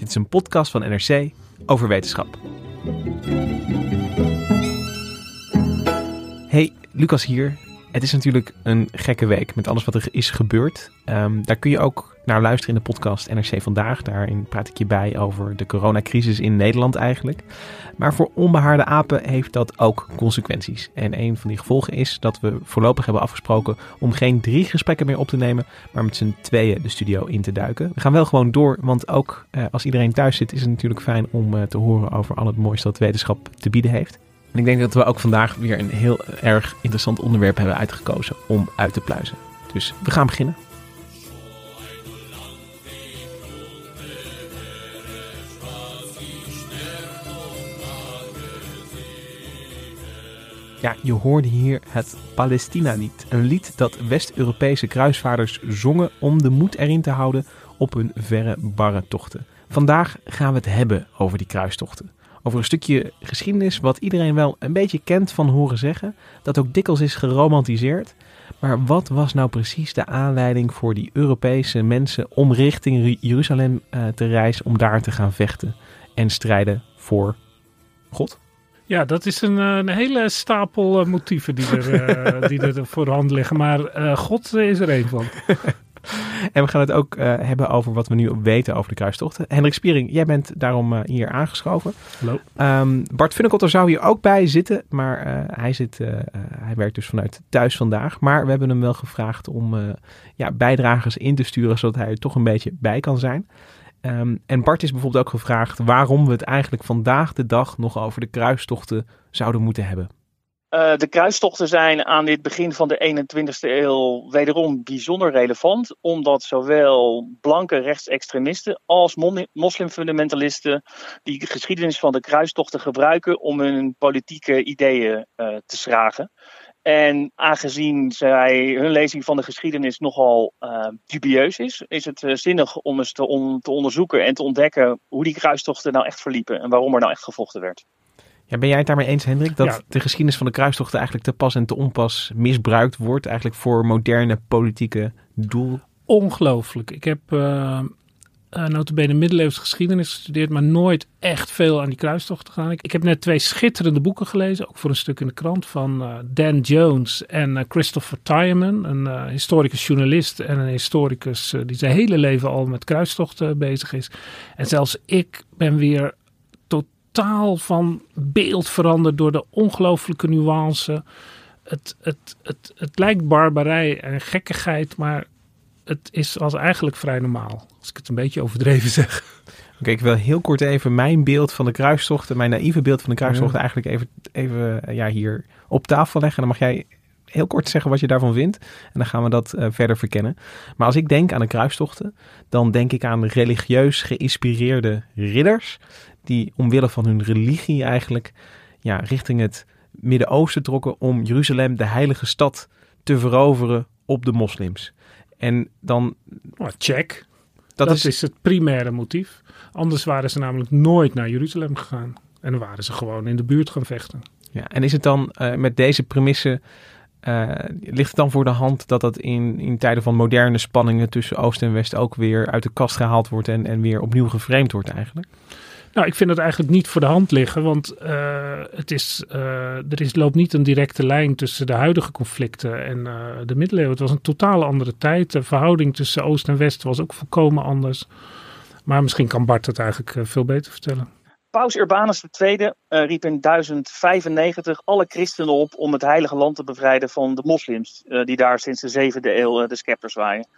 Dit is een podcast van NRC over wetenschap. Hey, Lucas hier. Het is natuurlijk een gekke week met alles wat er is gebeurd. Ehm, daar kun je ook naar luisteren in de podcast NRC Vandaag. Daarin praat ik je bij over de coronacrisis in Nederland eigenlijk. Maar voor onbehaarde apen heeft dat ook consequenties. En een van die gevolgen is dat we voorlopig hebben afgesproken om geen drie gesprekken meer op te nemen, maar met z'n tweeën de studio in te duiken. We gaan wel gewoon door, want ook eh, als iedereen thuis zit is het natuurlijk fijn om eh, te horen over al het mooiste dat wetenschap te bieden heeft. En ik denk dat we ook vandaag weer een heel erg interessant onderwerp hebben uitgekozen om uit te pluizen. Dus we gaan beginnen. Ja, je hoorde hier het Palestina-lied. Een lied dat West-Europese kruisvaarders zongen om de moed erin te houden op hun verre barre tochten. Vandaag gaan we het hebben over die kruistochten. Over een stukje geschiedenis wat iedereen wel een beetje kent van horen zeggen. Dat ook dikwijls is geromantiseerd. Maar wat was nou precies de aanleiding voor die Europese mensen om richting Jeruzalem uh, te reizen om daar te gaan vechten en strijden voor God? Ja, dat is een, een hele stapel motieven die er, uh, die er voor de hand liggen. Maar God is er één van. en we gaan het ook uh, hebben over wat we nu weten over de kruistochten. Hendrik Spiering, jij bent daarom uh, hier aangeschoven. Hallo. Um, Bart Funnekotter zou hier ook bij zitten, maar uh, hij, zit, hij werkt dus vanuit thuis vandaag. Maar we hebben hem wel gevraagd om ja, bijdragers in te sturen, zodat hij er toch een beetje bij kan zijn. Um, en Bart is bijvoorbeeld ook gevraagd waarom we het eigenlijk vandaag de dag nog over de kruistochten zouden moeten hebben. Uh, de kruistochten zijn aan dit begin van de 21ste eeuw wederom bijzonder relevant, omdat zowel blanke rechtsextremisten als moslimfundamentalisten die geschiedenis van de kruistochten gebruiken om hun politieke ideeën uh, te schragen. En aangezien zij hun lezing van de geschiedenis nogal uh, dubieus is, is het uh, zinnig om eens te, on te onderzoeken en te ontdekken hoe die kruistochten nou echt verliepen en waarom er nou echt gevochten werd. Ja, ben jij het daarmee eens, Hendrik, dat ja. de geschiedenis van de kruistochten eigenlijk te pas en te onpas misbruikt wordt, eigenlijk voor moderne politieke doel? Ongelooflijk. Ik heb uh, uh, notabene middeleeuwse geschiedenis gestudeerd, maar nooit echt veel aan die kruistochten gedaan. Ik, heb net twee schitterende boeken gelezen, ook voor een stuk in de krant, van uh, Dan Jones en uh, Christopher Tyerman, een historicus journalist en een historicus die zijn hele leven al met kruistochten bezig is. En zelfs ik ben weer totaal van beeld veranderd door de ongelooflijke nuance. Het, het, het, het lijkt barbarij en gekkigheid, maar het is als eigenlijk vrij normaal. Als ik het een beetje overdreven zeg. Oké, okay, ik wil heel kort even mijn beeld van de kruistochten, mijn naïeve beeld van de kruistochten, ja. eigenlijk even, even ja, hier op tafel leggen. En dan mag jij heel kort zeggen wat je daarvan vindt. En dan gaan we dat uh, verder verkennen. Maar als ik denk aan de kruistochten, dan denk ik aan religieus geïnspireerde ridders. Die omwille van hun religie eigenlijk ja, richting het Midden-Oosten trokken om Jeruzalem, de heilige stad, te veroveren op de moslims. En dan. Oh, check. Dat, dat is... is... het primaire motief. Anders waren ze namelijk nooit naar Jeruzalem gegaan. En dan waren ze gewoon in de buurt gaan vechten. Ja, en is het dan uh, met deze premisse. Uh, ligt het dan voor de hand dat dat in, in tijden van moderne spanningen tussen Oost en West ook weer uit de kast gehaald wordt en, en weer opnieuw geframed wordt eigenlijk? Nou, ik vind het eigenlijk niet voor de hand liggen, want uh, het is, uh, er is, loopt niet een directe lijn tussen de huidige conflicten en uh, de middeleeuwen. Het was een totaal andere tijd. De verhouding tussen Oost en West was ook volkomen anders. Maar misschien kan Bart het eigenlijk veel beter vertellen. Paus Urbanus II riep in 1095 alle christenen op om het heilige land te bevrijden van de moslims, die daar sinds de zevende eeuw de scepters waaien.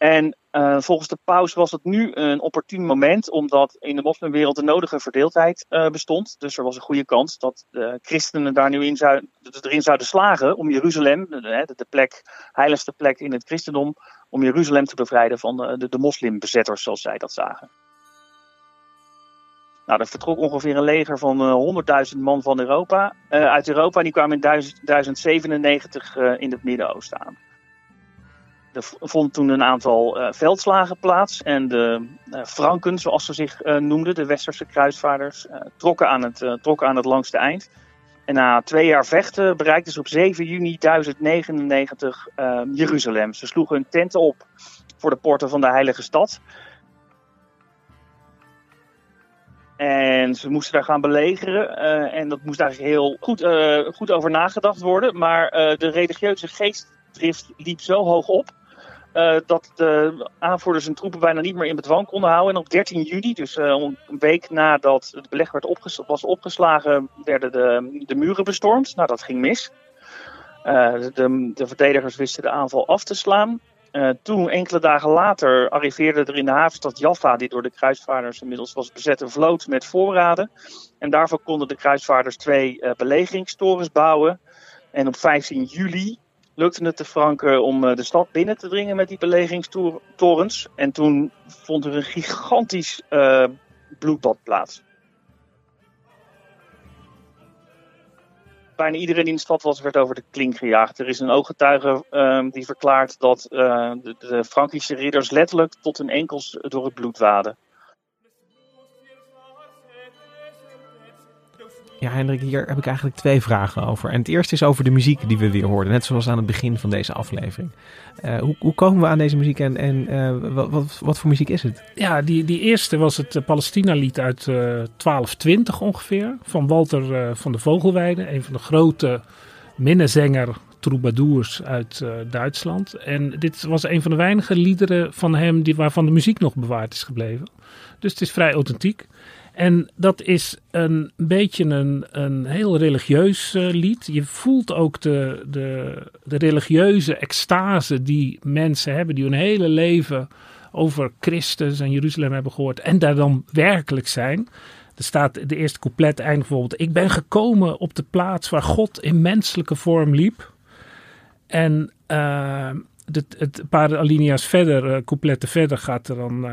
En volgens de paus was het nu een opportun moment, omdat in de moslimwereld de nodige verdeeldheid bestond. Dus er was een goede kans dat de christenen daar nu in zou, erin zouden slagen om Jeruzalem, de, de, plek, heiligste plek in het christendom, om Jeruzalem te bevrijden van de, de, moslimbezetters, zoals zij dat zagen. Nou, er vertrok ongeveer een leger van uh, 100.000 man van Europa, uit Europa. En die kwamen in 1097 uh, in het Midden-Oosten aan. Er vond toen een aantal uh, veldslagen plaats. En de Franken, zoals ze zich noemden, de westerse kruisvaarders, trokken, aan het, trokken aan het langste eind. En na twee jaar vechten bereikten ze op 7 juni 1099 Jeruzalem. Ze sloegen hun tenten op voor de poorten van de heilige stad. En ze moesten daar gaan belegeren. En dat moest eigenlijk heel goed, goed over nagedacht worden. Maar de religieuze geestdrift liep zo hoog op. dat de aanvoerders hun troepen bijna niet meer in bedwang konden houden. En op 13 juni, dus een week nadat het beleg werd was opgeslagen, werden de, de muren bestormd. Nou, dat ging mis. de, de verdedigers wisten de aanval af te slaan. Toen, enkele dagen later, arriveerde er in de havenstad Jaffa, die door de kruisvaarders inmiddels was bezet, een vloot met voorraden. En daarvoor konden de kruisvaarders twee belegeringstorens bouwen. En op 15 juli lukte het de Franken om uh, de stad binnen te dringen met die belegeringstorens. En toen vond er een gigantisch bloedbad plaats. bijna iedereen die in de stad was, werd over de klink gejaagd. Er is een ooggetuige uh, die verklaart dat uh, de, de, Frankische ridders letterlijk tot hun enkels door het bloed waden. Ja, Hendrik, hier heb ik eigenlijk twee vragen over. En het eerste is over de muziek die we weer hoorden, net zoals aan het begin van deze aflevering. Uh, hoe, hoe, komen we aan deze muziek en, en uh, wat, wat, voor muziek is het? Ja, die, die eerste was het Palestina-lied uit uh, 1220 ongeveer, van Walter van de Vogelweide, een van de grote minnezanger troubadours uit Duitsland. En dit was een van de weinige liederen van hem die, waarvan de muziek nog bewaard is gebleven. Dus het is vrij authentiek. En dat is een beetje een, een heel religieus uh, lied. Je voelt ook de, de, de religieuze extase die mensen hebben, die hun hele leven over Christus en Jeruzalem hebben gehoord en daar dan werkelijk zijn. Er staat de eerste couplet eindigt bijvoorbeeld: Ik ben gekomen op de plaats waar God in menselijke vorm liep. En uh, het, het paar alinea's verder, uh, coupletten verder, gaat er dan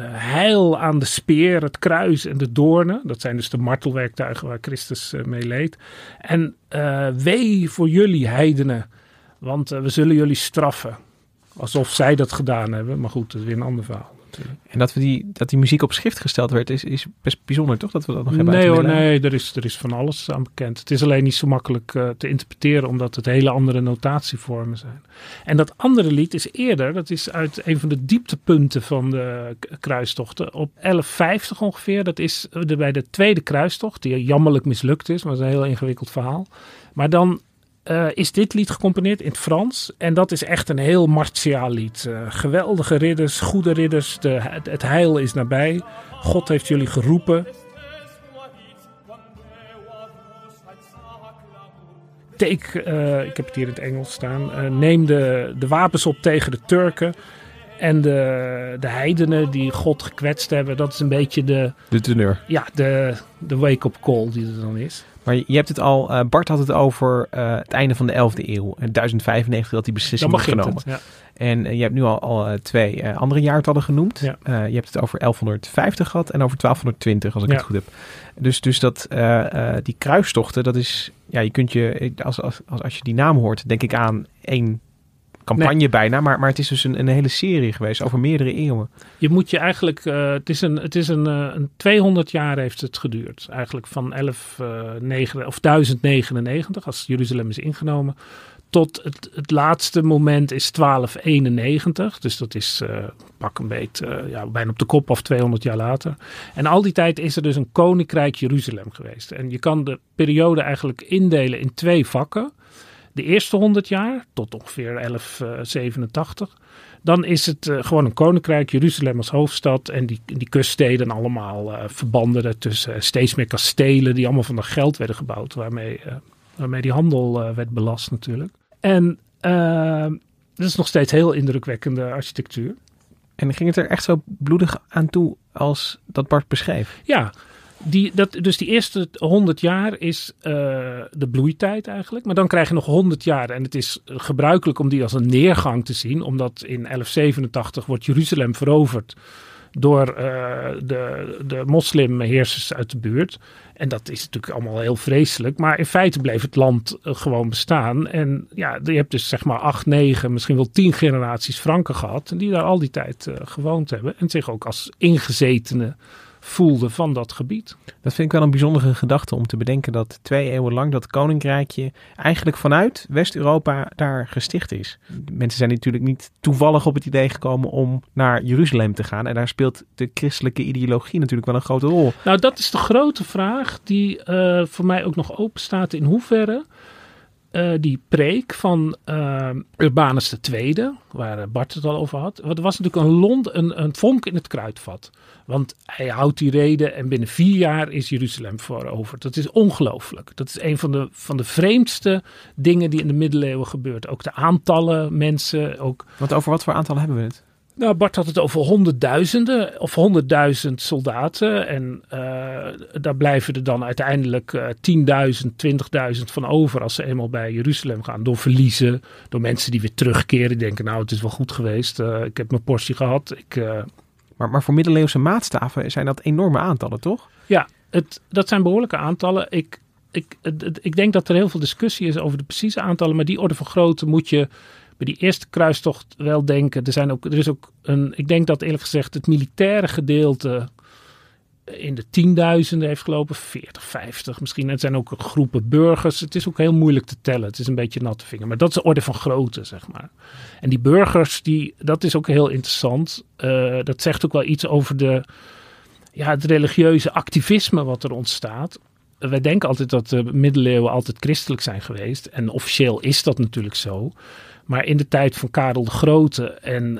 heil aan de speer, het kruis en de doornen. Dat zijn dus de martelwerktuigen waar Christus uh, mee leed. En uh, wee voor jullie heidenen, want we zullen jullie straffen. Alsof zij dat gedaan hebben, maar goed, dat is weer een ander verhaal. En dat, we die, dat die muziek op schrift gesteld werd, is, is best bijzonder, toch? Dat we dat nog hebben Nee hoor, nee, er is, er is van alles aan bekend. Het is alleen niet zo makkelijk uh, te interpreteren, omdat het hele andere notatievormen zijn. En dat andere lied is eerder, dat is uit een van de dieptepunten van de kruistochten, op 1150 ongeveer. Dat is de, bij de tweede kruistocht, die jammerlijk mislukt is, maar dat is een heel ingewikkeld verhaal. Maar dan uh, is dit lied gecomponeerd in het Frans. En dat is echt een heel martiaal lied. Uh, geweldige ridders, goede ridders. De, het, het, heil is nabij. God heeft jullie geroepen. Take, uh, ik heb het hier in het Engels staan. neem de, de wapens op tegen de Turken. En de, de heidenen die God gekwetst hebben. Dat is een beetje de... De teneur. Ja, de, de wake-up call die er dan is. Maar je hebt het al, uh, Bart had het over uh, het einde van de 11e eeuw. In 1095 dat die beslissing was genomen. Het, ja. En uh, je hebt nu al, al twee andere jaartallen genoemd. Ja. je hebt het over 1150 gehad en over 1220, als ik Ja. het goed heb. Dus, dus dat, die kruistochten, dat is, ja, je kunt je, als, als, als, als je die naam hoort, denk ik aan één campagne bijna. Maar, maar het is dus een, een hele serie geweest over meerdere eeuwen. Je moet je eigenlijk, uh, het is, een, het is een, uh, een 200 jaar heeft het geduurd. Eigenlijk van 11, uh, 9, of 1099, als Jeruzalem is ingenomen, tot het, het laatste moment is 1291. Dus dat is pak een beetje, ja, bijna op de kop of 200 jaar later. En al die tijd is er dus een koninkrijk Jeruzalem geweest. En je kan de periode eigenlijk indelen in twee vakken. De eerste 100 jaar, tot ongeveer 1187. Dan is het uh, gewoon een koninkrijk, Jeruzalem als hoofdstad en die, die kuststeden allemaal uh, verbanden tussen steeds meer kastelen die allemaal van dat geld werden gebouwd, waarmee, uh, waarmee die handel werd belast natuurlijk. En dat is nog steeds heel indrukwekkende architectuur. En ging het er echt zo bloedig aan toe als dat Bart beschreef? Ja, die, dat, dus die eerste 100 jaar is uh, de bloeitijd eigenlijk. Maar dan krijg je nog 100 jaar. En het is gebruikelijk om die als een neergang te zien. Omdat in 1187 wordt Jeruzalem veroverd door uh, de, de moslimheersers uit de buurt. En dat is natuurlijk allemaal heel vreselijk. Maar in feite bleef het land uh, gewoon bestaan. En ja, je hebt dus zeg maar acht, negen, misschien wel tien generaties Franken gehad. Die daar al die tijd gewoond hebben. En zich ook als ingezetenen voelde van dat gebied. Dat vind ik wel een bijzondere gedachte om te bedenken dat twee eeuwen lang dat koninkrijkje eigenlijk vanuit West-Europa daar gesticht is. Mensen zijn natuurlijk niet toevallig op het idee gekomen om naar Jeruzalem te gaan en daar speelt de christelijke ideologie natuurlijk wel een grote rol. Nou, dat is de grote vraag die uh, voor mij ook nog open staat in hoeverre uh, die preek van uh, Urbanus II, waar Bart het al over had. Het was natuurlijk een, een, een vonk in het kruidvat. Want hij houdt die reden en binnen vier jaar is Jeruzalem veroverd. Dat is ongelooflijk. Dat is een van de, van de vreemdste dingen die in de middeleeuwen gebeurt. Ook de aantallen mensen. Ook... Want over wat voor aantallen hebben we het? Nou, Bart had het over honderdduizenden of honderdduizend soldaten. En uh, daar blijven er dan uiteindelijk uh, 10.000, 20.000 van over als ze eenmaal bij Jeruzalem gaan. Door verliezen, door mensen die weer terugkeren. Die denken, nou, het is wel goed geweest. Uh, ik heb mijn portie gehad. Ik, maar, maar voor middeleeuwse maatstaven zijn dat enorme aantallen, toch? Ja, het, dat zijn behoorlijke aantallen. Ik, ik, het, ik denk dat er heel veel discussie is over de precieze aantallen. Maar die orde van grootte moet je die eerste kruistocht wel denken. Er, zijn ook, er is ook een, ik denk dat eerlijk gezegd het militaire gedeelte in de tienduizenden heeft gelopen, 40, 50 misschien. Het zijn ook groepen burgers. Het is ook heel moeilijk te tellen. Het is een beetje natte vinger. Maar dat is de orde van grootte, zeg maar. En die burgers, die, dat is ook heel interessant. Uh, dat zegt ook wel iets over de, ja, het religieuze activisme wat er ontstaat. Wij denken altijd dat de middeleeuwen altijd christelijk zijn geweest. En officieel is dat natuurlijk zo. Maar in de tijd van Karel de Grote en uh,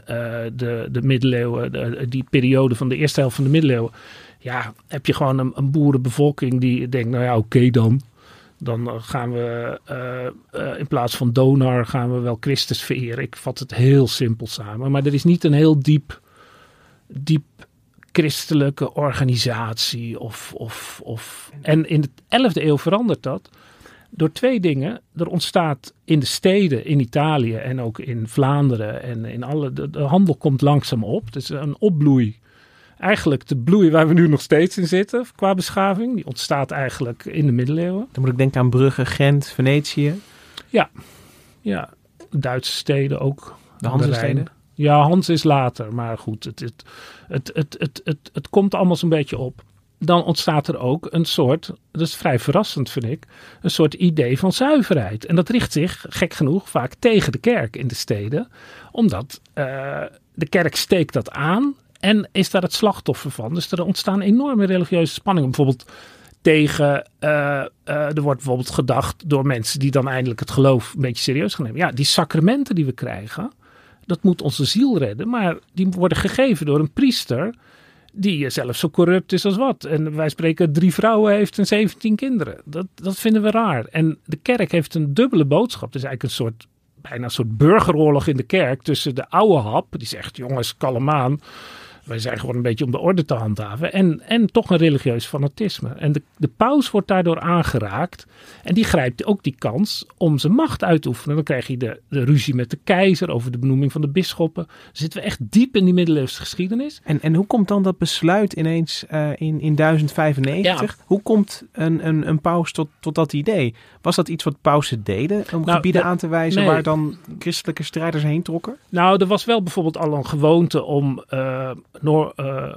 de, de middeleeuwen, de, die periode van de eerste helft van de middeleeuwen, ja, heb je gewoon een, een boerenbevolking die denkt, nou ja, oké okay dan. Dan gaan we uh, uh, in plaats van donar gaan we wel Christus vereren. Ik vat het heel simpel samen. Maar er is niet een heel diep, diep christelijke organisatie. Of, of, of... En in de 11e eeuw verandert dat door twee dingen. Er ontstaat in de steden in Italië en ook in Vlaanderen en in alle. De, de handel komt langzaam op. Het is een opbloei. Eigenlijk de bloei waar we nu nog steeds in zitten qua beschaving. Die ontstaat eigenlijk in de middeleeuwen. Dan moet ik denken aan Brugge, Gent, Venetië. Ja, ja. Duitse steden ook. De Hanse-steden? Ja, Hans is later. Maar goed, het, het, het, het, het, het, het komt allemaal zo'n beetje op dan ontstaat er ook een soort, dat is vrij verrassend vind ik, een soort idee van zuiverheid. En dat richt zich, gek genoeg, vaak tegen de kerk in de steden, omdat uh, de kerk steekt dat aan en is daar het slachtoffer van. Dus er ontstaan enorme religieuze spanningen. Bijvoorbeeld tegen, uh, uh, er wordt bijvoorbeeld gedacht door mensen die dan eindelijk het geloof een beetje serieus gaan nemen. Ja, die sacramenten die we krijgen, dat moet onze ziel redden, maar die worden gegeven door een priester die zelf zo corrupt is als wat. En wij spreken drie vrouwen heeft en zeventien kinderen. Dat, dat vinden we raar. En de kerk heeft een dubbele boodschap. Het is eigenlijk een soort, bijna een soort burgeroorlog in de kerk tussen de oude hap, die zegt jongens kalm aan. Wij zijn gewoon een beetje om de orde te handhaven. En, en toch een religieus fanatisme. En de, de paus wordt daardoor aangeraakt. En die grijpt ook die kans om zijn macht uit te oefenen. Dan krijg je de, de ruzie met de keizer over de benoeming van de bisschoppen. Dan zitten we echt diep in die middeleeuwse geschiedenis. En, en hoe komt dan dat besluit ineens uh, in, in 1095? Ja. Hoe komt een, een, een paus tot, tot dat idee? Was dat iets wat pausen deden? Om nou, gebieden de, aan te wijzen nee. waar dan christelijke strijders heen trokken? Nou, er was wel bijvoorbeeld al een gewoonte om... Uh, Uh, uh,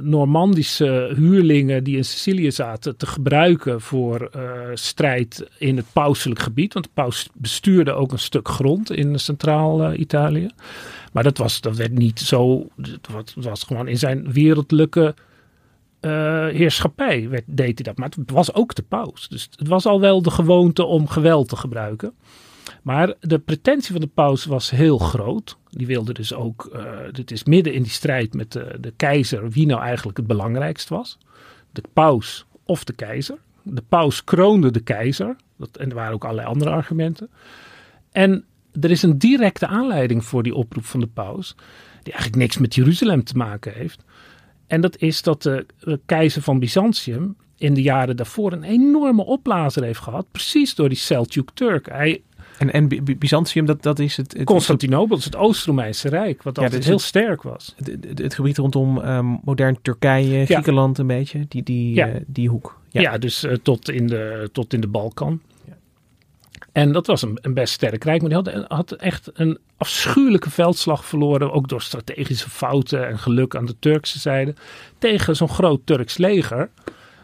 Normandische huurlingen die in Sicilië zaten te gebruiken voor uh, strijd in het pauselijk gebied. Want de paus bestuurde ook een stuk grond in Centraal-Italië. maar dat, was, dat werd niet zo. Het was gewoon in zijn wereldlijke heerschappij werd, deed hij dat. Maar het was ook de paus. Dus het was al wel de gewoonte om geweld te gebruiken. Maar de pretentie van de paus was heel groot. Die wilde dus ook, uh, dit is midden in die strijd met de, de keizer, wie nou eigenlijk het belangrijkst was. De paus of de keizer. De paus kroonde de keizer. Dat, en er waren ook allerlei andere argumenten. En er is een directe aanleiding voor die oproep van de paus, die eigenlijk niks met Jeruzalem te maken heeft. En dat is dat de, keizer van Byzantium in de jaren daarvoor een enorme opblazer heeft gehad, precies door die Seljuk Turk. Hij en, en Byzantium, dat, dat is het... het Constantinopel is het Oost-Romeinse Rijk, wat altijd heel sterk was. Het, het, gebied rondom um, modern Turkije, Griekenland een beetje, die, die, ja. uh, die hoek. Ja, ja dus uh, tot, in de, tot in de Balkan. En dat was een, een, best sterk rijk, maar die had, had, echt een afschuwelijke veldslag verloren, ook door strategische fouten en geluk aan de Turkse zijde, tegen zo'n groot Turks leger,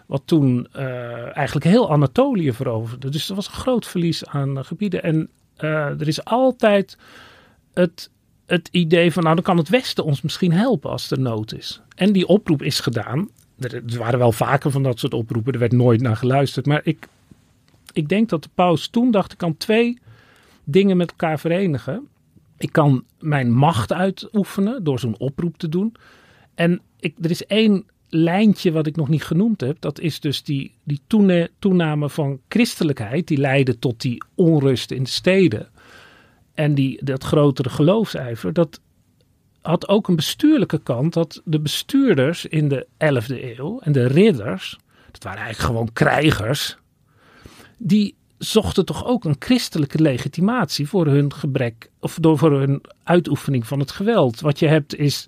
wat toen uh, eigenlijk heel Anatolië veroverde. Dus dat was een groot verlies aan gebieden. En uh, er is altijd het, het idee van, nou dan kan het Westen ons misschien helpen als er nood is. En die oproep is gedaan. Er, er waren wel vaker van dat soort oproepen, er werd nooit naar geluisterd, maar ik ik denk dat de paus toen dacht, ik kan twee dingen met elkaar verenigen. Ik kan mijn macht uitoefenen door zo'n oproep te doen. En ik, er is één lijntje wat ik nog niet genoemd heb. Dat is dus die, die toename van christelijkheid. Die leidde tot die onrust in de steden. En die, dat grotere geloofsijver. Dat had ook een bestuurlijke kant. Dat de bestuurders in de 11e eeuw en de ridders. Dat waren eigenlijk gewoon krijgers die zochten toch ook een christelijke legitimatie voor hun gebrek of door voor hun uitoefening van het geweld. Wat je hebt is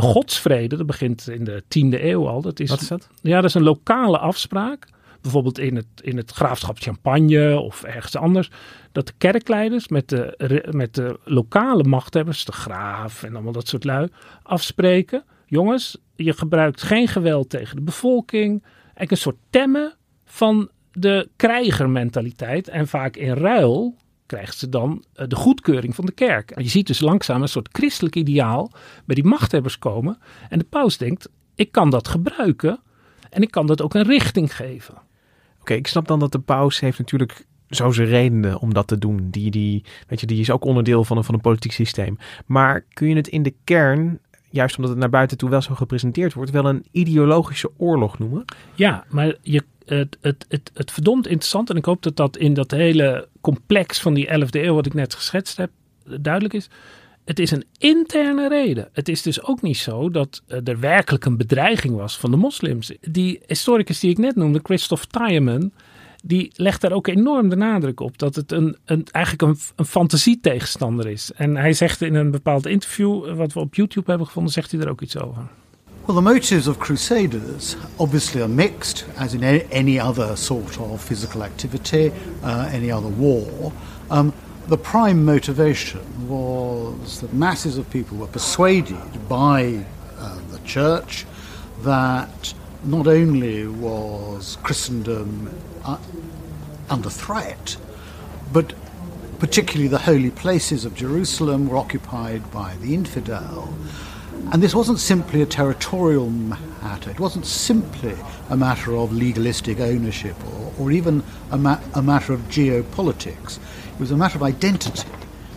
de godsvrede, dat begint in de 10e eeuw al. Dat is, Wat is dat? Ja, dat is een lokale afspraak. Bijvoorbeeld in het, in het graafschap Champagne of ergens anders. Dat de kerkleiders met de, met de lokale machthebbers, de graaf en allemaal dat soort lui, afspreken. Jongens, je gebruikt geen geweld tegen de bevolking. Eigenlijk een soort temmen van de krijgermentaliteit. En vaak in ruil krijgt ze dan eh, de goedkeuring van de kerk. En je ziet dus langzaam een soort christelijk ideaal bij die machthebbers komen. En de paus denkt, ik kan dat gebruiken en ik kan dat ook een richting geven. Oké, ik snap dan dat de paus heeft natuurlijk zo zijn redenen om dat te doen. Die, die, weet je, die is ook onderdeel van een, van een politiek systeem. Maar kun je het in de kern juist omdat het naar buiten toe wel zo gepresenteerd wordt, wel een ideologische oorlog noemen? Ja, maar je het, het, het, het verdomd interessant. En ik hoop dat dat in dat hele complex van die 11e eeuw, wat ik net geschetst heb, duidelijk is. Het is een interne reden. Het is dus ook niet zo dat er werkelijk een bedreiging was van de moslims. Die historicus die ik net noemde, Christoph Tiemann, die legt daar ook enorm de nadruk op. Dat het een, een, eigenlijk een, een fantasietegenstander is. En hij zegt in een bepaald interview, wat we op YouTube hebben gevonden, zegt hij er ook iets over. Well, the motives of crusaders obviously are mixed, as in any other sort of physical activity, uh, any other war. Um, the prime motivation was that masses of people were persuaded by uh, the church that not only was Christendom uh, under threat, but particularly the holy places of Jerusalem were occupied by the infidel. And this wasn't simply a territorial matter, it wasn't simply a matter of legalistic ownership or, or even a, ma- a matter of geopolitics. It was a matter of identity.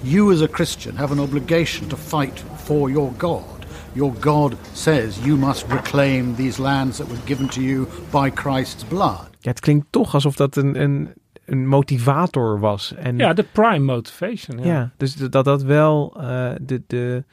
You, as a Christian, have an obligation to fight for your God. Your God says you must reclaim these lands that were given to you by Christ's blood. Ja, het klinkt toch alsof dat een, een, een motivator was. En, ja, de prime motivation. Ja, ja dus dat dat wel uh, de, de,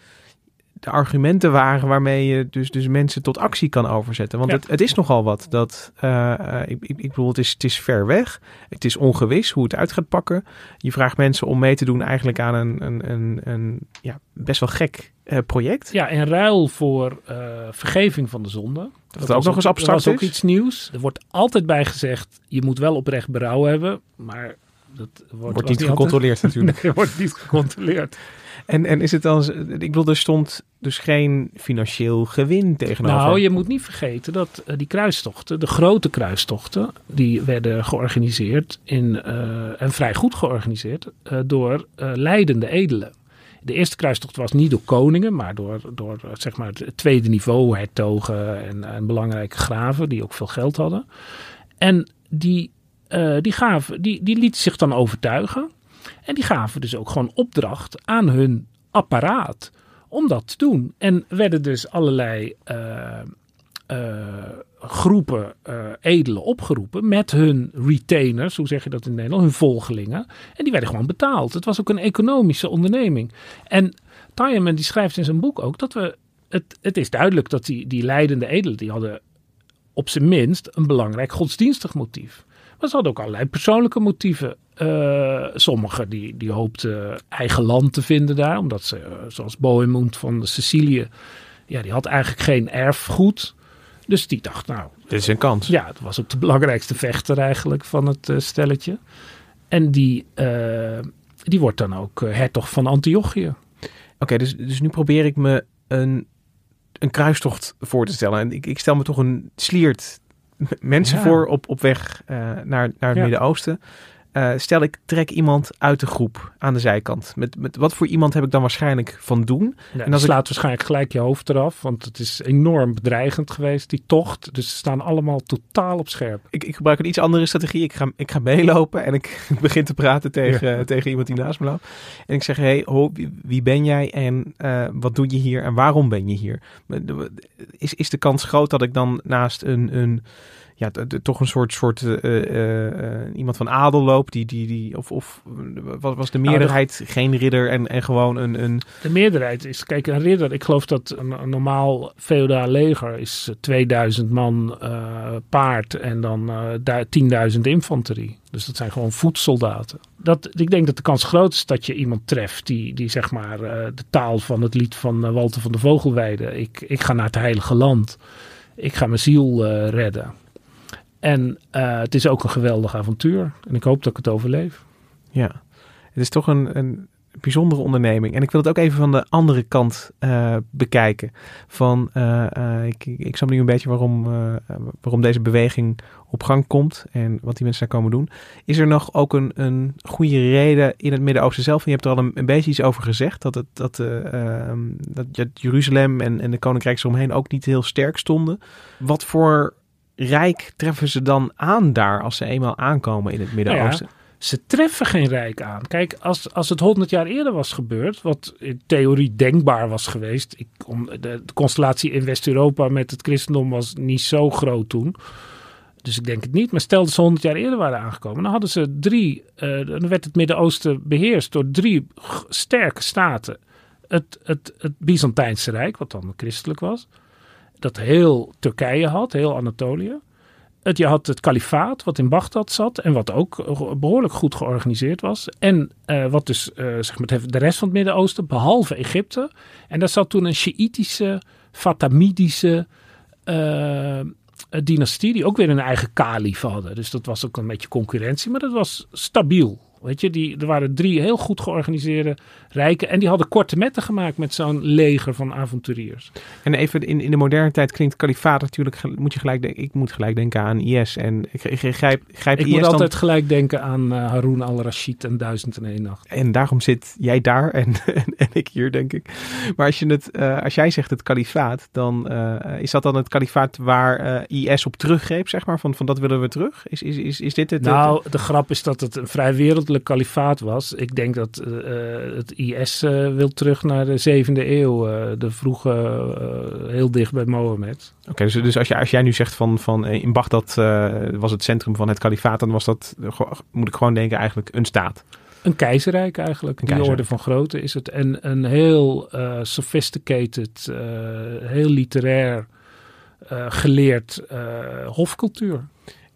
de argumenten waren waarmee je dus, dus mensen tot actie kan overzetten. Want het, het is nogal wat. Dat, uh, ik, ik, ik bedoel, het is, het is ver weg. Het is ongewis hoe het uit gaat pakken. Je vraagt mensen om mee te doen eigenlijk aan een, een, een, een ja, best wel gek uh, project. Ja, in ruil voor uh, vergeving van de zonde. Dat, dat ook nog eens abstract Dat is ook iets nieuws. Er wordt altijd bij gezegd, je moet wel oprecht berouw hebben. Maar dat wordt, wordt niet gecontroleerd altijd. natuurlijk. nee, wordt niet gecontroleerd. En, en is het dan, ik bedoel, er stond dus geen financieel gewin tegenover. Nou, je moet niet vergeten dat uh, die kruistochten, de grote kruistochten, die werden georganiseerd in, uh, en vrij goed georganiseerd uh, door leidende edelen. De eerste kruistocht was niet door koningen, maar door, door zeg maar het tweede niveau, hertogen en, belangrijke graven die ook veel geld hadden. En die, die gaven, die, die lieten zich dan overtuigen. En die gaven dus ook gewoon opdracht aan hun apparaat om dat te doen. En werden dus allerlei uh, groepen uh, edelen opgeroepen met hun retainers, hoe zeg je dat in Nederland, hun volgelingen. En die werden gewoon betaald. Het was ook een economische onderneming. En Tyeman die schrijft in zijn boek ook dat we, het, het is duidelijk dat die, die leidende edelen, die hadden op zijn minst een belangrijk godsdienstig motief. Maar ze hadden ook allerlei persoonlijke motieven. Uh, sommigen die, die hoopten eigen land te vinden daar. Omdat ze, uh, zoals Bohemond van de Sicilië, ja, die had eigenlijk geen erfgoed. Dus die dacht, nou... Dit is een kans. Ja, het was ook de belangrijkste vechter eigenlijk van het uh, stelletje. En die, die wordt dan ook hertog van Antiochië. Oké, okay, dus, dus nu probeer ik me een, een kruistocht voor te stellen. En ik, ik stel me toch een sliert mensen ja. voor op, op weg naar, naar het ja. Midden-Oosten. Uh, stel ik trek iemand uit de groep aan de zijkant. Met, met wat voor iemand heb ik dan waarschijnlijk van doen? Ja, en dan slaat ik... waarschijnlijk gelijk je hoofd eraf. Want het is enorm bedreigend geweest, die tocht. Dus ze staan allemaal totaal op scherp. Ik, ik gebruik een iets andere strategie. Ik ga, ik ga meelopen en ik begin te praten tegen, ja. tegen iemand die naast me loopt. En ik zeg, hey, ho, wie, wie ben jij en uh, wat doe je hier en waarom ben je hier? Is, is de kans groot dat ik dan naast een... een ja, toch een soort, soort uh, uh, uh, iemand van adel loopt. Die, die, die, of, of wat was de meerderheid? Nou, de, geen ridder en, en gewoon een, een. De meerderheid is, kijk, een ridder. Ik geloof dat een, een normaal feodaal leger is 2000 man paard en dan 10.000 infanterie. Dus dat zijn gewoon voetsoldaten. Dat, ik denk dat de kans groot is dat je iemand treft die, die zeg maar de taal van het lied van Walter van de Vogelweide. Ik, ik ga naar het heilige land. Ik ga mijn ziel redden. En uh, het is ook een geweldig avontuur. En ik hoop dat ik het overleef. Ja, het is toch een, een bijzondere onderneming. En ik wil het ook even van de andere kant uh, bekijken. Van, uh, ik, ik snap nu een beetje waarom, waarom deze beweging op gang komt. En wat die mensen daar komen doen. Is er nog ook een, een goede reden in het Midden-Oosten zelf? En je hebt er al een, beetje iets over gezegd. Dat, het, dat, ehm, dat Jeruzalem en, en de koninkrijks eromheen ook niet heel sterk stonden. Wat voor rijk treffen ze dan aan daar als ze eenmaal aankomen in het Midden-Oosten? Nou ze treffen geen rijk aan. Kijk, als, als het honderd jaar eerder was gebeurd, wat in theorie denkbaar was geweest. Ik, de, constellatie in West-Europa met het christendom was niet zo groot toen. Dus ik denk het niet. Maar stel dat ze honderd jaar eerder waren aangekomen, dan hadden ze drie. Uh, dan werd het Midden-Oosten beheerst door drie sterke staten. Het, het, het Byzantijnse Rijk, wat dan christelijk was dat heel Turkije had, heel Anatolië. Het, je had het kalifaat wat in Bagdad zat en wat ook behoorlijk goed georganiseerd was. En uh, wat dus uh, zeg maar de rest van het Midden-Oosten, behalve Egypte. En daar zat toen een Sjiïtische, Fatimidische uh, dynastie die ook weer een eigen kalif hadden. Dus dat was ook een beetje concurrentie, maar dat was stabiel. Weet je, die, er waren drie heel goed georganiseerde rijken. En die hadden korte metten gemaakt met zo'n leger van avonturiers. En even in, in de moderne tijd klinkt kalifaat natuurlijk. Moet je gelijk denken, ik moet gelijk denken aan IS. En ik, ik, ik grijp, grijp ik IS moet dan... altijd gelijk denken aan uh, Haroun al-Rashid en Duizend en één nacht. En daarom zit jij daar en, en, en ik hier, denk ik. Maar als, je het, uh, als jij zegt het kalifaat, dan uh, is dat dan het kalifaat waar IS op teruggreep, zeg maar? Van, van dat willen we terug? Is, is, is, is dit het? Nou, de grap is dat het een vrij kalifaat was. Ik denk dat het IS uh, wil terug naar de zevende eeuw. Uh, de vroege, uh, heel dicht bij Mohammed. Oké, okay, dus, dus als, je, als jij nu zegt van, van in Bagdad was het centrum van het kalifaat, dan was dat, moet ik gewoon denken, eigenlijk een staat. Een keizerrijk eigenlijk. Een Die keizerrijk. orde van grootte is het. En een heel sophisticated, heel literair, geleerd hofcultuur.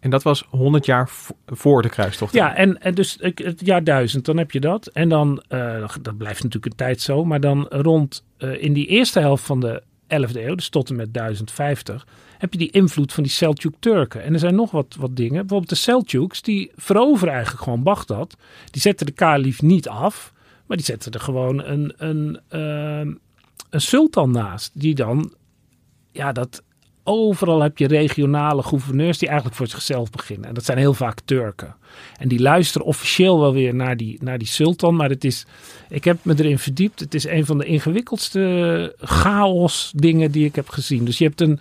En dat was 100 jaar voor de kruistocht. Ja, en, en dus het jaar 1000, dan heb je dat. En dan, uh, dat blijft natuurlijk een tijd zo, maar dan rond uh, in die eerste helft van de 11e eeuw, dus tot en met 1050, heb je die invloed van die Seljuk-Turken. En er zijn nog wat, wat dingen. Bijvoorbeeld de Seljuks, die veroveren eigenlijk gewoon Bagdad. Die zetten de kalif niet af, maar die zetten er gewoon een, een, uh, een sultan naast. Die dan, ja, dat overal heb je regionale gouverneurs die eigenlijk voor zichzelf beginnen. En dat zijn heel vaak Turken. En die luisteren officieel wel weer naar die, naar die sultan. Maar het is, ik heb me erin verdiept. Het is een van de ingewikkeldste chaos dingen die ik heb gezien. Dus je hebt een,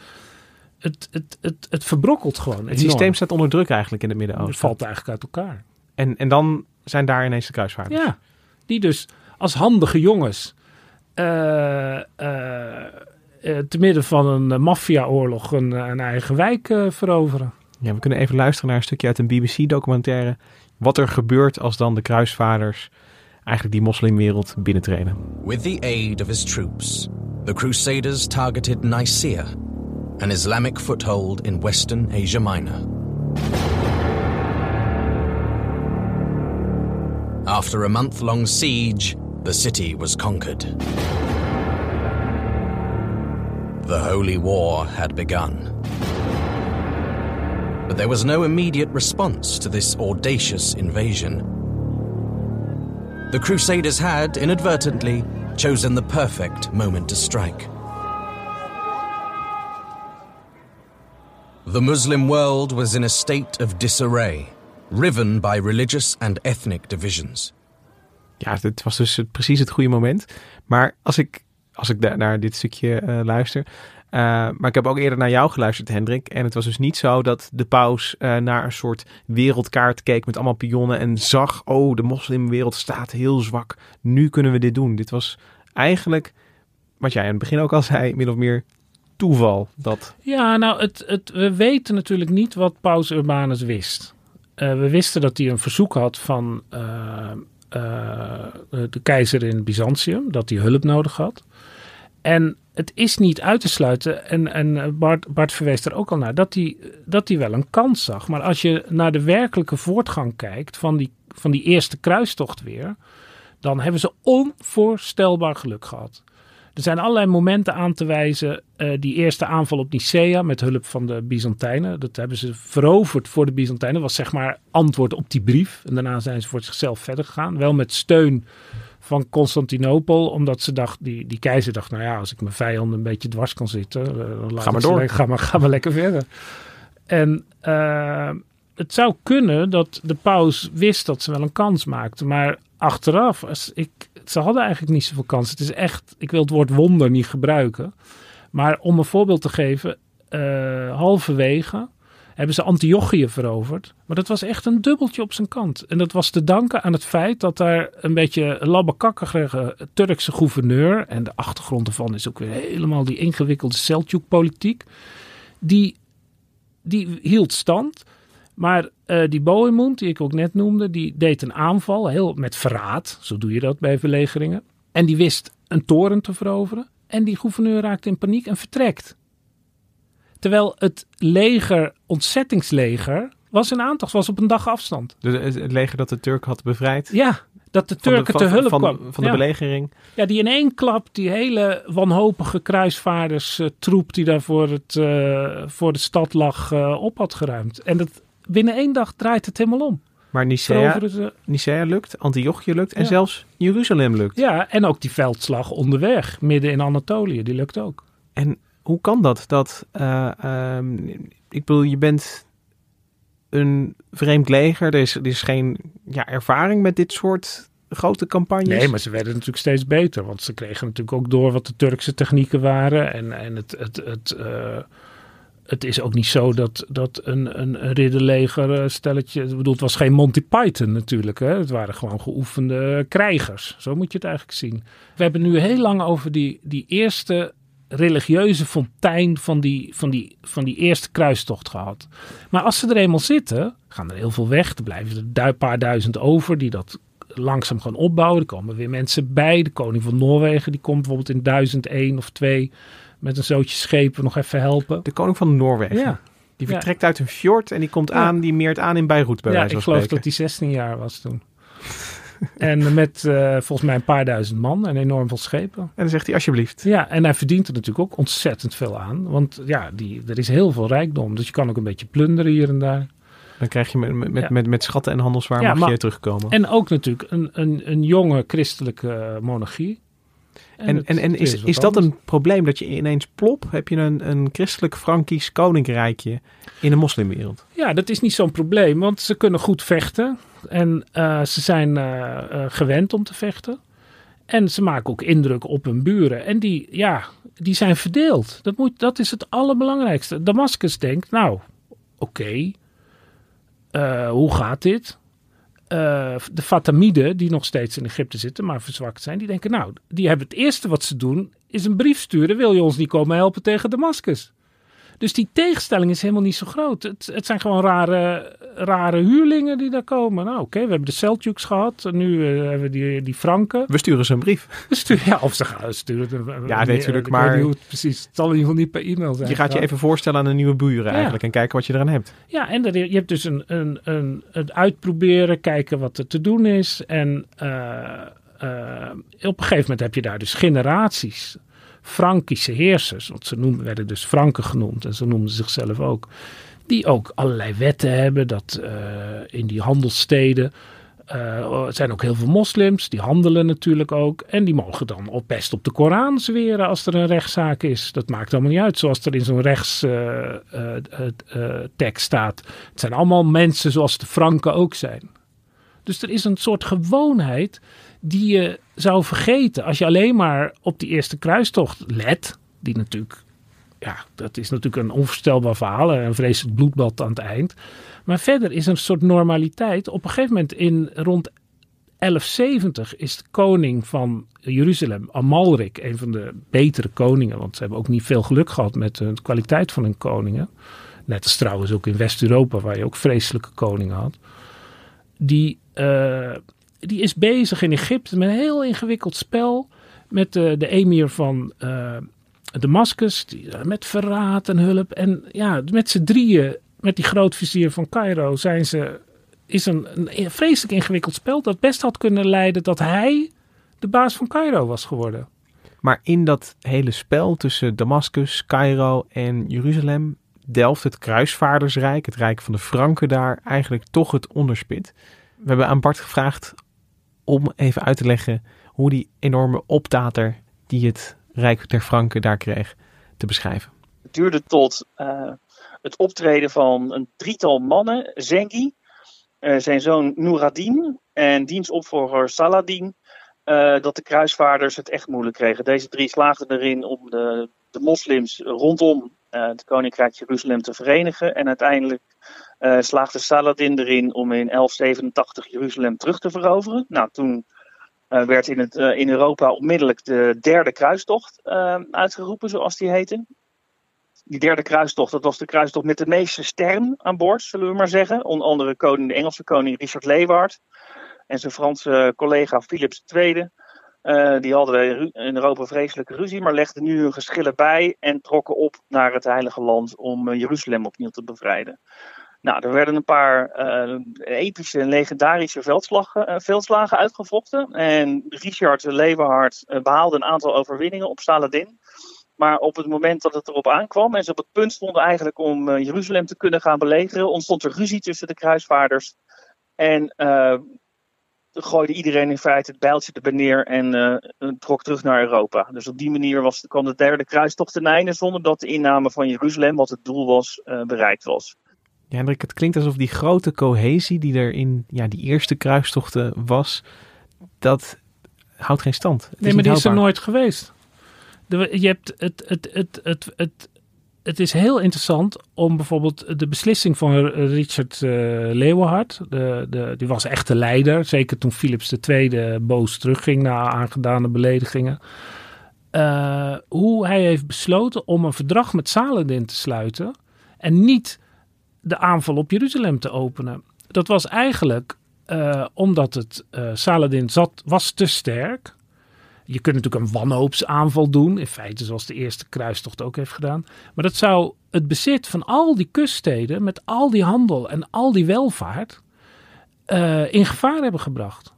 het, het, het, het verbrokkelt gewoon. Het systeem staat onder druk eigenlijk in het Midden-Oosten. Het valt eigenlijk uit elkaar. En, en dan zijn daar ineens de kruisvaarders. Ja, die dus als handige jongens eh, eh, te midden van een maffiaoorlog een, een eigen wijk eh, veroveren. Ja, we kunnen even luisteren naar een stukje uit een BBC-documentaire. Wat er gebeurt als dan de kruisvaarders eigenlijk die moslimwereld binnentreden. With the aid of his troops, the Crusaders targeted Nicaea, an Islamic foothold in western Asia Minor. After a month long siege, the city was conquered. The Holy War had begun. But there was no immediate response to this audacious invasion. The Crusaders had, inadvertently, chosen the perfect moment to strike. The Muslim world was in a state of disarray, riven by religious and ethnic divisions. Ja, dit was dus precies het goede moment. Maar als ik, als ik naar dit stukje eh, luister. eh, maar ik heb ook eerder naar jou geluisterd, Hendrik. En het was dus niet zo dat de paus eh, naar een soort wereldkaart keek met allemaal pionnen. En zag, oh, de moslimwereld staat heel zwak. Nu kunnen we dit doen. Dit was eigenlijk, wat jij aan het begin ook al zei, min of meer toeval. Dat, Ja, nou, het, we weten natuurlijk niet wat Paus Urbanus wist. We wisten dat hij een verzoek had van de keizer in Byzantium, dat hij hulp nodig had. En het is niet uit te sluiten, en, en Bart, Bart verwees er ook al naar, dat hij, dat wel een kans zag. Maar als je naar de werkelijke voortgang kijkt van die, van die eerste kruistocht weer, dan hebben ze onvoorstelbaar geluk gehad. Er zijn allerlei momenten aan te wijzen. Eh, die eerste aanval op Nicea met hulp van de Byzantijnen. Dat hebben ze veroverd voor de Byzantijnen. Dat was zeg maar antwoord op die brief. En daarna zijn ze voor zichzelf verder gegaan. Wel met steun van Constantinopel. Omdat ze dacht, die, die keizer dacht, nou ja, als ik mijn vijanden een beetje dwars kan zitten. eh, dan laat Ga maar door. Ga maar, ga maar lekker verder. En eh, het zou kunnen dat de paus wist dat ze wel een kans maakten. Maar achteraf, als ik, ze hadden eigenlijk niet zoveel kans. Het is echt, ik wil het woord wonder niet gebruiken. Maar om een voorbeeld te geven, eh, halverwege hebben ze Antiochië veroverd. Maar dat was echt een dubbeltje op zijn kant. En dat was te danken aan het feit dat daar een beetje labbekakkige Turkse gouverneur... en de achtergrond ervan is ook weer helemaal die ingewikkelde Seljuk-politiek... die, die hield stand... Maar eh, die Bohemond, die ik ook net noemde, die deed een aanval, heel met verraad. Zo doe je dat bij verlegeringen. En die wist een toren te veroveren. En die gouverneur raakte in paniek en vertrekt. Terwijl het leger, ontzettingsleger, was in aantocht, was op een dag afstand. de, het leger dat de Turk had bevrijd. Ja, dat de Turken te hulp van, kwamen. Van de ja. belegering. Ja, die in één klap, die hele wanhopige kruisvaarderstroep die daar voor, het, eh, voor de stad lag, eh, op had geruimd. En dat, binnen één dag draait het helemaal om. Maar Nicea, Nicea lukt, Antiochië lukt en Ja. zelfs Jeruzalem lukt. Ja, en ook die veldslag onderweg, midden in Anatolië, die lukt ook. En hoe kan dat? Dat, eh, ehm, ik bedoel, je bent een vreemd leger. Er is, er is geen ja, ervaring met dit soort grote campagnes. Nee, maar ze werden natuurlijk steeds beter. Want ze kregen natuurlijk ook door wat de Turkse technieken waren. En, en het, het, het, eh, het is ook niet zo dat, dat een, een, ridderleger eh, stelletje... Ik bedoel, het was geen Monty Python natuurlijk. Hè? Het waren gewoon geoefende krijgers. Zo moet je het eigenlijk zien. We hebben nu heel lang over die, die eerste religieuze fontein van die, van, die, van die eerste kruistocht gehad. Maar als ze er eenmaal zitten, gaan er heel veel weg. Er blijven er een paar duizend over die dat langzaam gaan opbouwen. Er komen weer mensen bij. De koning van Noorwegen die komt bijvoorbeeld in 1001 of 2 met een zootje schepen nog even helpen. De koning van Noorwegen. Ja, Die Ja. vertrekt uit een fjord en die komt aan, die meert aan in Beirut bij ja wijze ik van geloof spreken. dat hij 16 jaar was toen. En met eh, volgens mij een paar duizend man en enorm veel schepen. En dan zegt hij alsjeblieft. Ja, en hij verdient er natuurlijk ook ontzettend veel aan. Want ja, die, er is heel veel rijkdom. Dus je kan ook een beetje plunderen hier en daar. Dan krijg je met, met, met, met, met schatten en handelswaar Ja, mag maar- je terugkomen. En ook natuurlijk een, een, een jonge christelijke monarchie. En, en, en is, is dat een probleem dat je ineens plop heb je een, een christelijk Frankisch koninkrijkje in de moslimwereld? Ja, dat is niet zo'n probleem, want ze kunnen goed vechten. En eh, ze zijn eh, eh, gewend om te vechten. En ze maken ook indruk op hun buren. En die, ja, die zijn verdeeld. Dat, moet, dat is het allerbelangrijkste. Damascus denkt, nou, oké, hoe gaat dit? Uh, de Fatamiden, die nog steeds in Egypte zitten, maar verzwakt zijn, die denken, nou, die hebben het eerste wat ze doen, is een brief sturen. Wil je ons niet komen helpen tegen Damascus? Dus die tegenstelling is helemaal niet zo groot. Het, het zijn gewoon rare, rare huurlingen die daar komen. Nou, oké, we hebben de Seljuks gehad. Nu uh, hebben we die, die Franken. We sturen ze een brief. We sturen, ja, of ze gaan sturen. Ja, nee, natuurlijk. Maar het precies. Het zal in ieder geval niet per e-mail zijn. Je gaat je even voorstellen aan een nieuwe buren eigenlijk. En kijken wat je eraan hebt. Ja, en je hebt dus een, een, een, het uitproberen. Kijken wat er te doen is. En uh, uh, op een gegeven moment heb je daar dus generaties Frankische heersers, want ze noemden, werden dus Franken genoemd en ze noemden zichzelf ook, die ook allerlei wetten hebben dat uh, in die handelssteden uh, zijn ook heel veel moslims, die handelen natuurlijk ook. En die mogen dan op best op de Koran zweren als er een rechtszaak is. Dat maakt allemaal niet uit, zoals er in zo'n rechtstekst uh, staat. Het zijn allemaal mensen zoals de Franken ook zijn. Dus er is een soort gewoonheid die je zou vergeten als je alleen maar op die eerste kruistocht let. Die natuurlijk, ja, dat is natuurlijk een onvoorstelbaar verhaal. Een vreselijk bloedbad aan het eind. Maar verder is een soort normaliteit. Op een gegeven moment in rond 1170 is de koning van Jeruzalem, Amalrik, een van de betere koningen. Want ze hebben ook niet veel geluk gehad met de kwaliteit van hun koningen. Net als trouwens ook in West-Europa, waar je ook vreselijke koningen had. Die, uh, die is bezig in Egypte met een heel ingewikkeld spel. Met de, de emir van uh, Damascus, die, met verraad en hulp. En ja, met z'n drieën, met die grootvizier van Cairo, zijn ze, is een, een vreselijk ingewikkeld spel dat best had kunnen leiden dat hij de baas van Cairo was geworden. Maar in dat hele spel tussen Damascus, Cairo en Jeruzalem delft het kruisvaardersrijk, het rijk van de Franken daar, eigenlijk toch het onderspit. We hebben aan Bart gevraagd om even uit te leggen hoe die enorme optater die het Rijk der Franken daar kreeg te beschrijven. Het duurde tot uh, het optreden van een drietal mannen, Zengi, uh, zijn zoon Nouradin en dienstopvolger Saladin, uh, dat de kruisvaarders het echt moeilijk kregen. Deze drie slaagden erin om de, de moslims rondom het koninkrijk Jeruzalem te verenigen en uiteindelijk uh, slaagde Saladin erin om in 1187 Jeruzalem terug te veroveren. Nou, toen uh, werd in, het, in Europa onmiddellijk de derde kruistocht uitgeroepen, zoals die heette. Die derde kruistocht, dat was de kruistocht met de meeste sterren aan boord, zullen we maar zeggen. Onder andere koning, de Engelse koning Richard Leeuward en zijn Franse collega Philips II. Uh, die hadden in Europa vreselijke ruzie, maar legden nu hun geschillen bij en trokken op naar het Heilige Land om uh, Jeruzalem opnieuw te bevrijden. Nou, er werden een paar uh, epische en legendarische veldslagen, veldslagen uitgevochten. En Richard Leeuwenhard behaalde een aantal overwinningen op Saladin. Maar op het moment dat het erop aankwam en ze op het punt stonden eigenlijk om Jeruzalem te kunnen gaan belegeren, ontstond er ruzie tussen de kruisvaarders. En gooide iedereen in feite het bijltje erbij neer en uh, trok terug naar Europa. Dus op die manier was, kwam de derde kruistocht ten einde zonder dat de inname van Jeruzalem, wat het doel was, uh, bereikt was. Ja, Hendrik, het klinkt alsof die grote cohesie die er in ja, die eerste kruistochten was, dat houdt geen stand. Het nee, maar die is er nooit geweest. Je hebt het, het, het, het, het, het is heel interessant om bijvoorbeeld de beslissing van Richard uh, de, de, die was echt de leider, zeker toen Philips II boos terugging na aangedane beledigingen. Uh, hoe hij heeft besloten om een verdrag met Saladin te sluiten en niet de aanval op Jeruzalem te openen. Dat was eigenlijk uh, omdat het Saladin zat, was te sterk je kunt natuurlijk een wanhoopsaanval doen. In feite zoals de eerste kruistocht ook heeft gedaan. Maar dat zou het bezit van al die kuststeden met al die handel en al die welvaart uh, in gevaar hebben gebracht.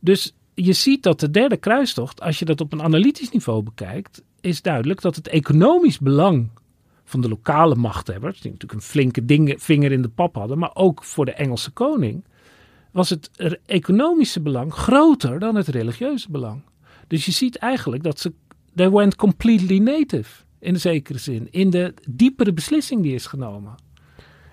Dus je ziet dat de derde kruistocht, als je dat op een analytisch niveau bekijkt, is duidelijk dat het economisch belang van de lokale machthebbers, die natuurlijk een flinke ding, vinger in de pap hadden, maar ook voor de Engelse koning, was het economische belang groter dan het religieuze belang. Dus je ziet eigenlijk dat ze. They went completely native. In de zekere zin. In de diepere beslissing die is genomen.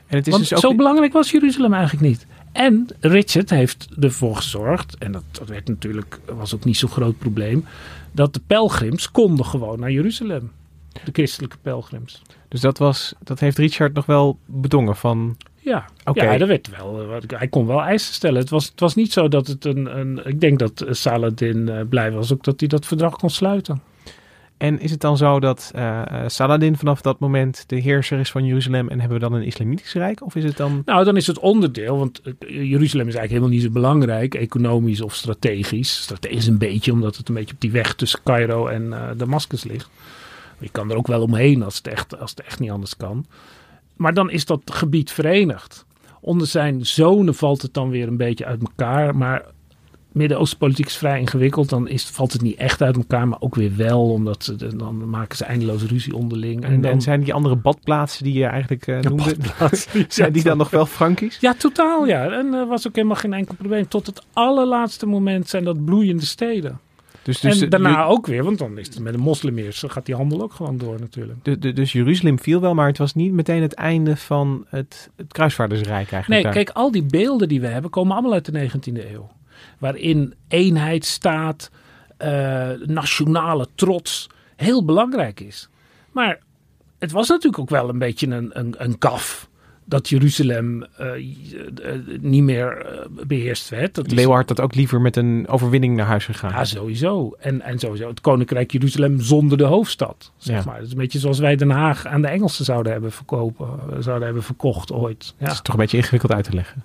En het is Want dus ook... zo belangrijk was Jeruzalem eigenlijk niet. En Richard heeft ervoor gezorgd, en dat, dat werd natuurlijk, was ook niet zo'n groot probleem, dat de pelgrims konden gewoon naar Jeruzalem. De christelijke pelgrims. Dus dat, was, dat heeft Richard nog wel bedongen van Ja, ja er werd wel, eh, hij kon wel eisen stellen. Het was, het was niet zo dat het een, een ik denk dat eh, Saladin eh, blij was ook dat hij dat verdrag kon sluiten. En is het dan zo dat Saladin vanaf dat moment de heerser is van Jeruzalem en hebben we dan een islamitisch rijk? Of is het dan... Nou, dan is het onderdeel, want Jeruzalem is eigenlijk helemaal niet zo belangrijk, economisch of strategisch. Strategisch een beetje, omdat het een beetje op die weg tussen Cairo en eh Damascus ligt. Je kan er ook wel omheen als het, echt, als het echt niet anders kan. Maar dan is dat gebied verenigd. Onder zijn zonen valt het dan weer een beetje uit elkaar. Maar Midden-Oosten politiek is vrij ingewikkeld. Dan is, valt het niet echt uit elkaar, maar ook weer wel. Omdat ze, dan maken ze eindeloos ruzie onderling. En, dan, en zijn die andere badplaatsen die je eigenlijk eh, noemde, zijn die dan nog wel Frankisch? Ja, totaal ja. En er was ook helemaal geen enkel probleem. Tot het allerlaatste moment zijn dat bloeiende steden. Dus, dus, en daarna ook weer, want dan is het met de moslimeers, dan gaat die handel ook gewoon door natuurlijk. de- de- dus Jeruzalem viel wel, maar het was niet meteen het einde van het, het kruisvaardersrijk eigenlijk. Nee, daar. kijk, al die beelden die we hebben komen allemaal uit de 19e eeuw. Waarin eenheid staat, eh, nationale trots heel belangrijk is. Maar het was natuurlijk ook wel een beetje een, een, een kaf dat Jeruzalem eh, eh, niet meer eh, beheerst werd. Dat Leeuward had ook liever met een overwinning naar huis gegaan. Ja, sowieso. En, en sowieso het Koninkrijk Jeruzalem zonder de hoofdstad. Zeg Ja. maar. Het is een beetje zoals wij Den Haag aan de Engelsen zouden hebben verkopen, zouden hebben verkocht ooit. Ja. Het is toch een beetje ingewikkeld uit te leggen.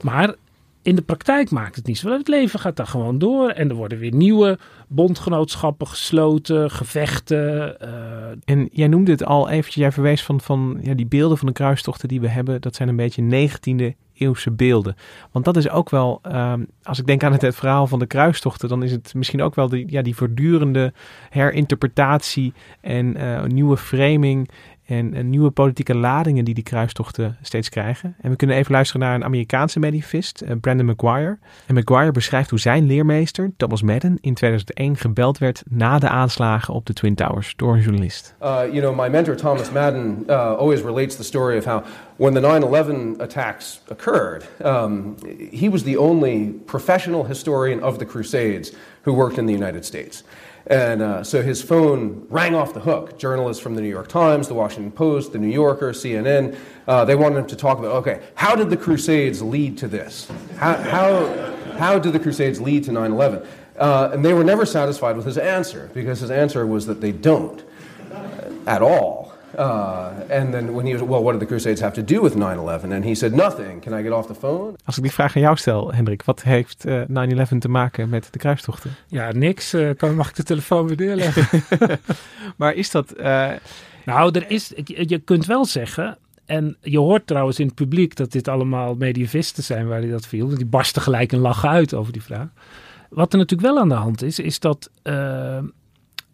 Maar in de praktijk maakt het niet zo. Het leven gaat daar gewoon door. En er worden weer nieuwe bondgenootschappen gesloten, gevechten. eh, En jij noemde het al eventjes, jij verwees van, van ja, die beelden van de kruistochten die we hebben. Dat zijn een beetje 19e eeuwse beelden. Want dat is ook wel, ehm, als ik denk aan het, verhaal van de kruistochten, dan is het misschien ook wel die, ja, die voortdurende herinterpretatie en eh, nieuwe framing en, en nieuwe politieke ladingen die die kruistochten steeds krijgen. En we kunnen even luisteren naar een Amerikaanse medievist, eh, Brandon McGuire. En McGuire beschrijft hoe zijn leermeester, Thomas Madden, in 2001 gebeld werd na de aanslagen op de Twin Towers door een journalist. Uh, you know, my mentor Thomas Madden uh, always relates the story of how when the 9/11 attacks occurred, um, he was the only professional historian of the Crusades who worked in the United States. And uh, so his phone rang off the hook. Journalists from the New York Times, the Washington Post, the New Yorker, CNN, uh, they wanted him to talk about okay, how did the Crusades lead to this? How, how, how did the Crusades lead to 9 11? Uh, and they were never satisfied with his answer because his answer was that they don't at all. Uh, and then when he was, well, what did the Crusades have to do with 9 11? And he said, nothing. Can I get off the phone? Als ik die vraag aan jou stel, Hendrik, wat heeft eh, 9-11 te maken met de kruistochten? ja, niks. eh, kan, mag ik de telefoon weer neerleggen? Maar is dat... eh, nou, er is, je, je kunt wel zeggen... En je hoort trouwens in het publiek dat dit allemaal medievisten zijn waar hij dat viel. Die barsten gelijk een lach uit over die vraag. Wat er natuurlijk wel aan de hand is, is dat eh,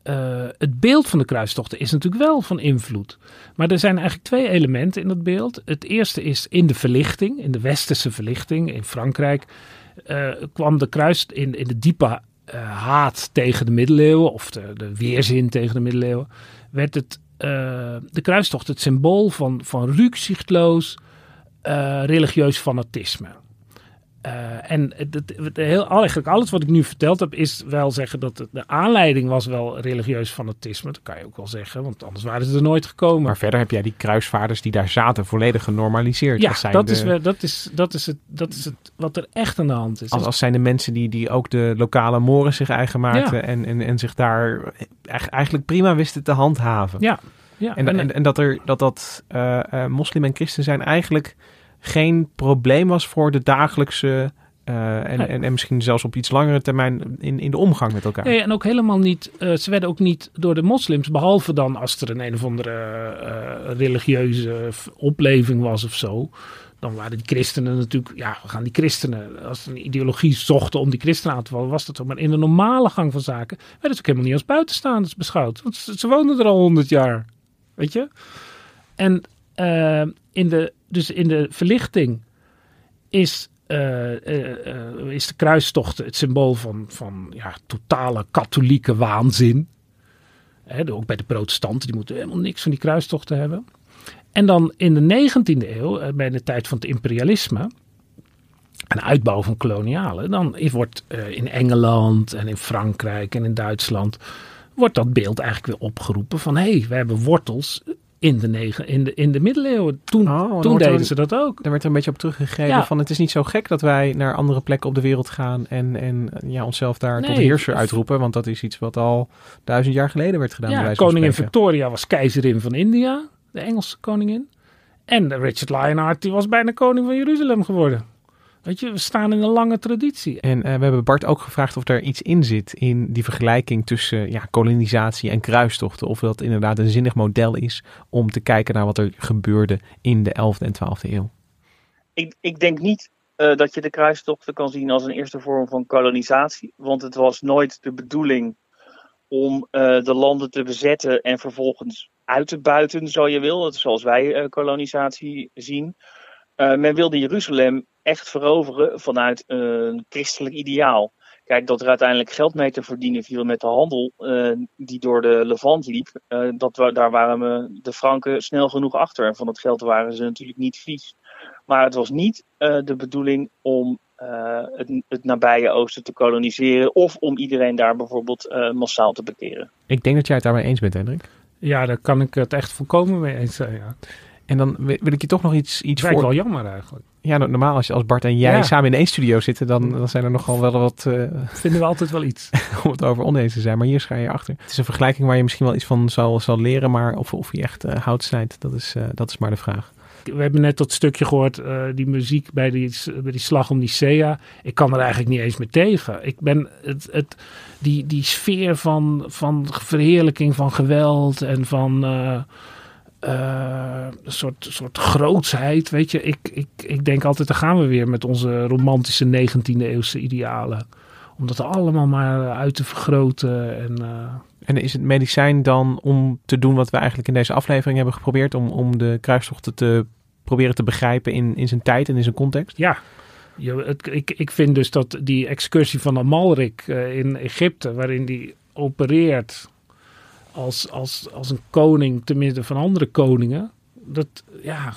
eh, het beeld van de kruistochten is natuurlijk wel van invloed. Maar er zijn eigenlijk twee elementen in dat beeld. Het eerste is in de verlichting, in de westerse verlichting in Frankrijk, eh, kwam de kruis in, in de diepe eh, haat tegen de middeleeuwen, of de, de weerzin tegen de middeleeuwen, werd het, de kruistocht het symbool van, van rukzichtloos religieus fanatisme. Eh, en het, het- heel, eigenlijk alles wat ik nu verteld heb, is wel zeggen dat de aanleiding was wel religieus fanatisme. Dat kan je ook wel zeggen, want anders waren ze er nooit gekomen. maar verder heb jij die kruisvaarders die daar zaten volledig genormaliseerd. ja, als zijn dat, de, is, wel- dat, is, dat, is het, dat is het wat er echt aan de hand is. Als, als zijn de mensen die, die ook de lokale moren zich eigen maakten Ja. en, en, en zich daar eigenlijk prima wisten te handhaven. ja, ja, En, en, en dat er, dat, dat eh, eh, moslim en christen zijn eigenlijk geen probleem was voor de dagelijkse eh, en, en, en misschien zelfs op iets langere termijn in, in de omgang met elkaar. Nee, en ook helemaal niet, eh, ze werden ook niet door de moslims, behalve dan als er een een of andere eh, religieuze opleving was of zo. Dan waren die christenen natuurlijk, ja, we gaan die christenen, als ze een ideologie zochten om die christenen aan te vallen, was dat zo. Maar in de normale gang van zaken werden ze ook helemaal niet als buitenstaanders beschouwd. Want ze, ze woonden er al honderd jaar, weet je. En in de, dus in de verlichting is, eh, eh, eh, is de kruistocht het symbool van, van ja, totale katholieke waanzin. Ook bij de protestanten, die moeten helemaal niks van die kruistochten hebben. En dan in de 19e eeuw, bij de tijd van het imperialisme en uitbouw van kolonialen, dan wordt in Engeland en in Frankrijk en in Duitsland, wordt dat beeld eigenlijk weer opgeroepen van hé, hey, we hebben wortels in de, negen, in de, in de middeleeuwen. Toen, Oh, toen deden er- ze dat ook. Daar werd er een beetje op teruggegrepen Ja. van het is niet zo gek dat wij naar andere plekken op de wereld gaan en, en ja, onszelf daar tot Nee. heerser uitroepen. Want dat is iets wat al duizend jaar geleden werd gedaan. Ja, koningin. Victoria was keizerin van India, de Engelse koningin. En Richard Lionheart die was bijna koning van Jeruzalem geworden. Weet je, we staan in een lange traditie. En eh, we hebben Bart ook gevraagd of er iets in zit in die vergelijking tussen ja, kolonisatie en kruistochten. Of dat inderdaad een zinnig model is om te kijken naar wat er gebeurde in de 11e en 12e eeuw. Ik, ik denk niet eh, dat je de kruistochten kan zien als een eerste vorm van kolonisatie. Want het was nooit de bedoeling om eh, de landen te bezetten en vervolgens uit te buiten, zo je wil. Dat is zoals wij eh, kolonisatie zien. Eh, men wilde Jeruzalem echt veroveren vanuit een christelijk ideaal. Kijk, dat er uiteindelijk geld mee te verdienen viel met de handel eh, die door de Levant liep, eh, dat, daar waren we, de Franken snel genoeg achter. En van het geld waren ze natuurlijk niet vies. Maar het was niet eh, de bedoeling om eh, het, het nabije oosten te koloniseren of om iedereen daar bijvoorbeeld eh, massaal te bekeren. Ik denk dat jij het daarmee eens bent, Hendrik. Ja, daar kan ik het echt volkomen mee eens zijn. Ja. En dan wil ik je toch nog iets, iets voor... wel jammer eigenlijk. Ja, no- normaal als, je- als Bart en jij Ja. samen in één studio zitten, dan, dan zijn er nogal wel wat eh, Vinden we altijd wel iets. om het over oneens te zijn. Maar hier schaar je achter. Het is een vergelijking waar je misschien wel iets van zal, zal leren, maar of, of je echt eh, hout snijdt, dat is, eh, dat is maar de vraag. We hebben net dat stukje gehoord, eh, die muziek bij die, bij die slag om Nicea. Ik kan er eigenlijk niet eens meer tegen. Ik ben het, het, die, die sfeer van, van verheerlijking van geweld en van eh, een soort, soort grootsheid. Weet je, ik, ik, ik denk altijd, daar gaan we weer met onze romantische 19e eeuwse idealen. Om dat allemaal maar uit te vergroten. En, eh, En is het medicijn dan om te doen wat we eigenlijk in deze aflevering hebben geprobeerd, om, om de kruistochten te proberen te begrijpen in, in zijn tijd en in zijn context? Ja, je, het, ik, ik vind dus dat die excursie van Amalrik eh, in Egypte, waarin die opereert als, als, als een koning te midden van andere koningen, dat, ja,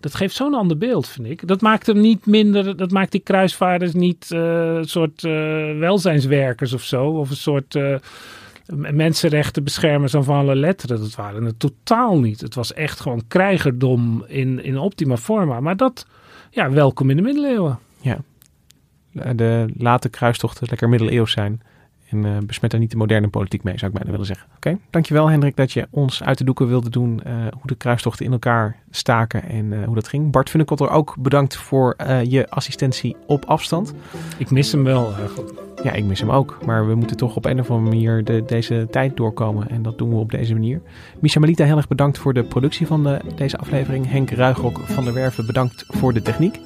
dat geeft zo'n ander beeld, vind ik. Dat maakt hem niet minder, dat maakt die kruisvaarders niet eh, een soort eh, welzijnswerkers of zo, of een soort eh, mensenrechten beschermers aan van alle letteren. Dat waren het totaal niet. Het was echt gewoon krijgerdom in, in optima forma. Maar dat, ja, welkom in de middeleeuwen. Ja. De late kruistochten lekker middeleeuws zijn. En eh, besmet daar niet de moderne politiek mee, zou ik bijna willen zeggen. Oké, dankjewel Hendrik dat je ons uit de doeken wilde doen eh, hoe de kruistochten in elkaar staken en eh, hoe dat ging. Bart Funnekotter ook bedankt voor je assistentie op afstand. Ik mis hem wel eigenlijk. Ja, ik mis hem ook. Maar we moeten toch op een of andere manier de, deze tijd doorkomen. En dat doen we op deze manier. Misha Melita, heel erg bedankt voor de productie van de, deze aflevering. Henk Ruigrok van der Werven, bedankt voor de techniek.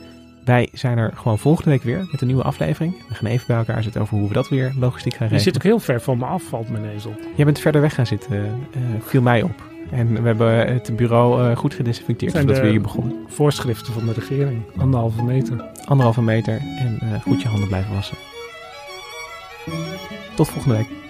Wij zijn er gewoon volgende week weer met een nieuwe aflevering. We gaan even bij elkaar zitten over hoe we dat weer logistiek gaan Je regelen. zit ook heel ver van me af, valt mijn ezel. Jij bent verder weg gaan zitten, eh, viel mij op. En we hebben het bureau eh, goed gedesinfecteerd Zijn voordat we hier begonnen. Voorschriften van de regering. Anderhalve meter. Anderhalve meter en eh, goed je handen blijven wassen. Tot volgende week.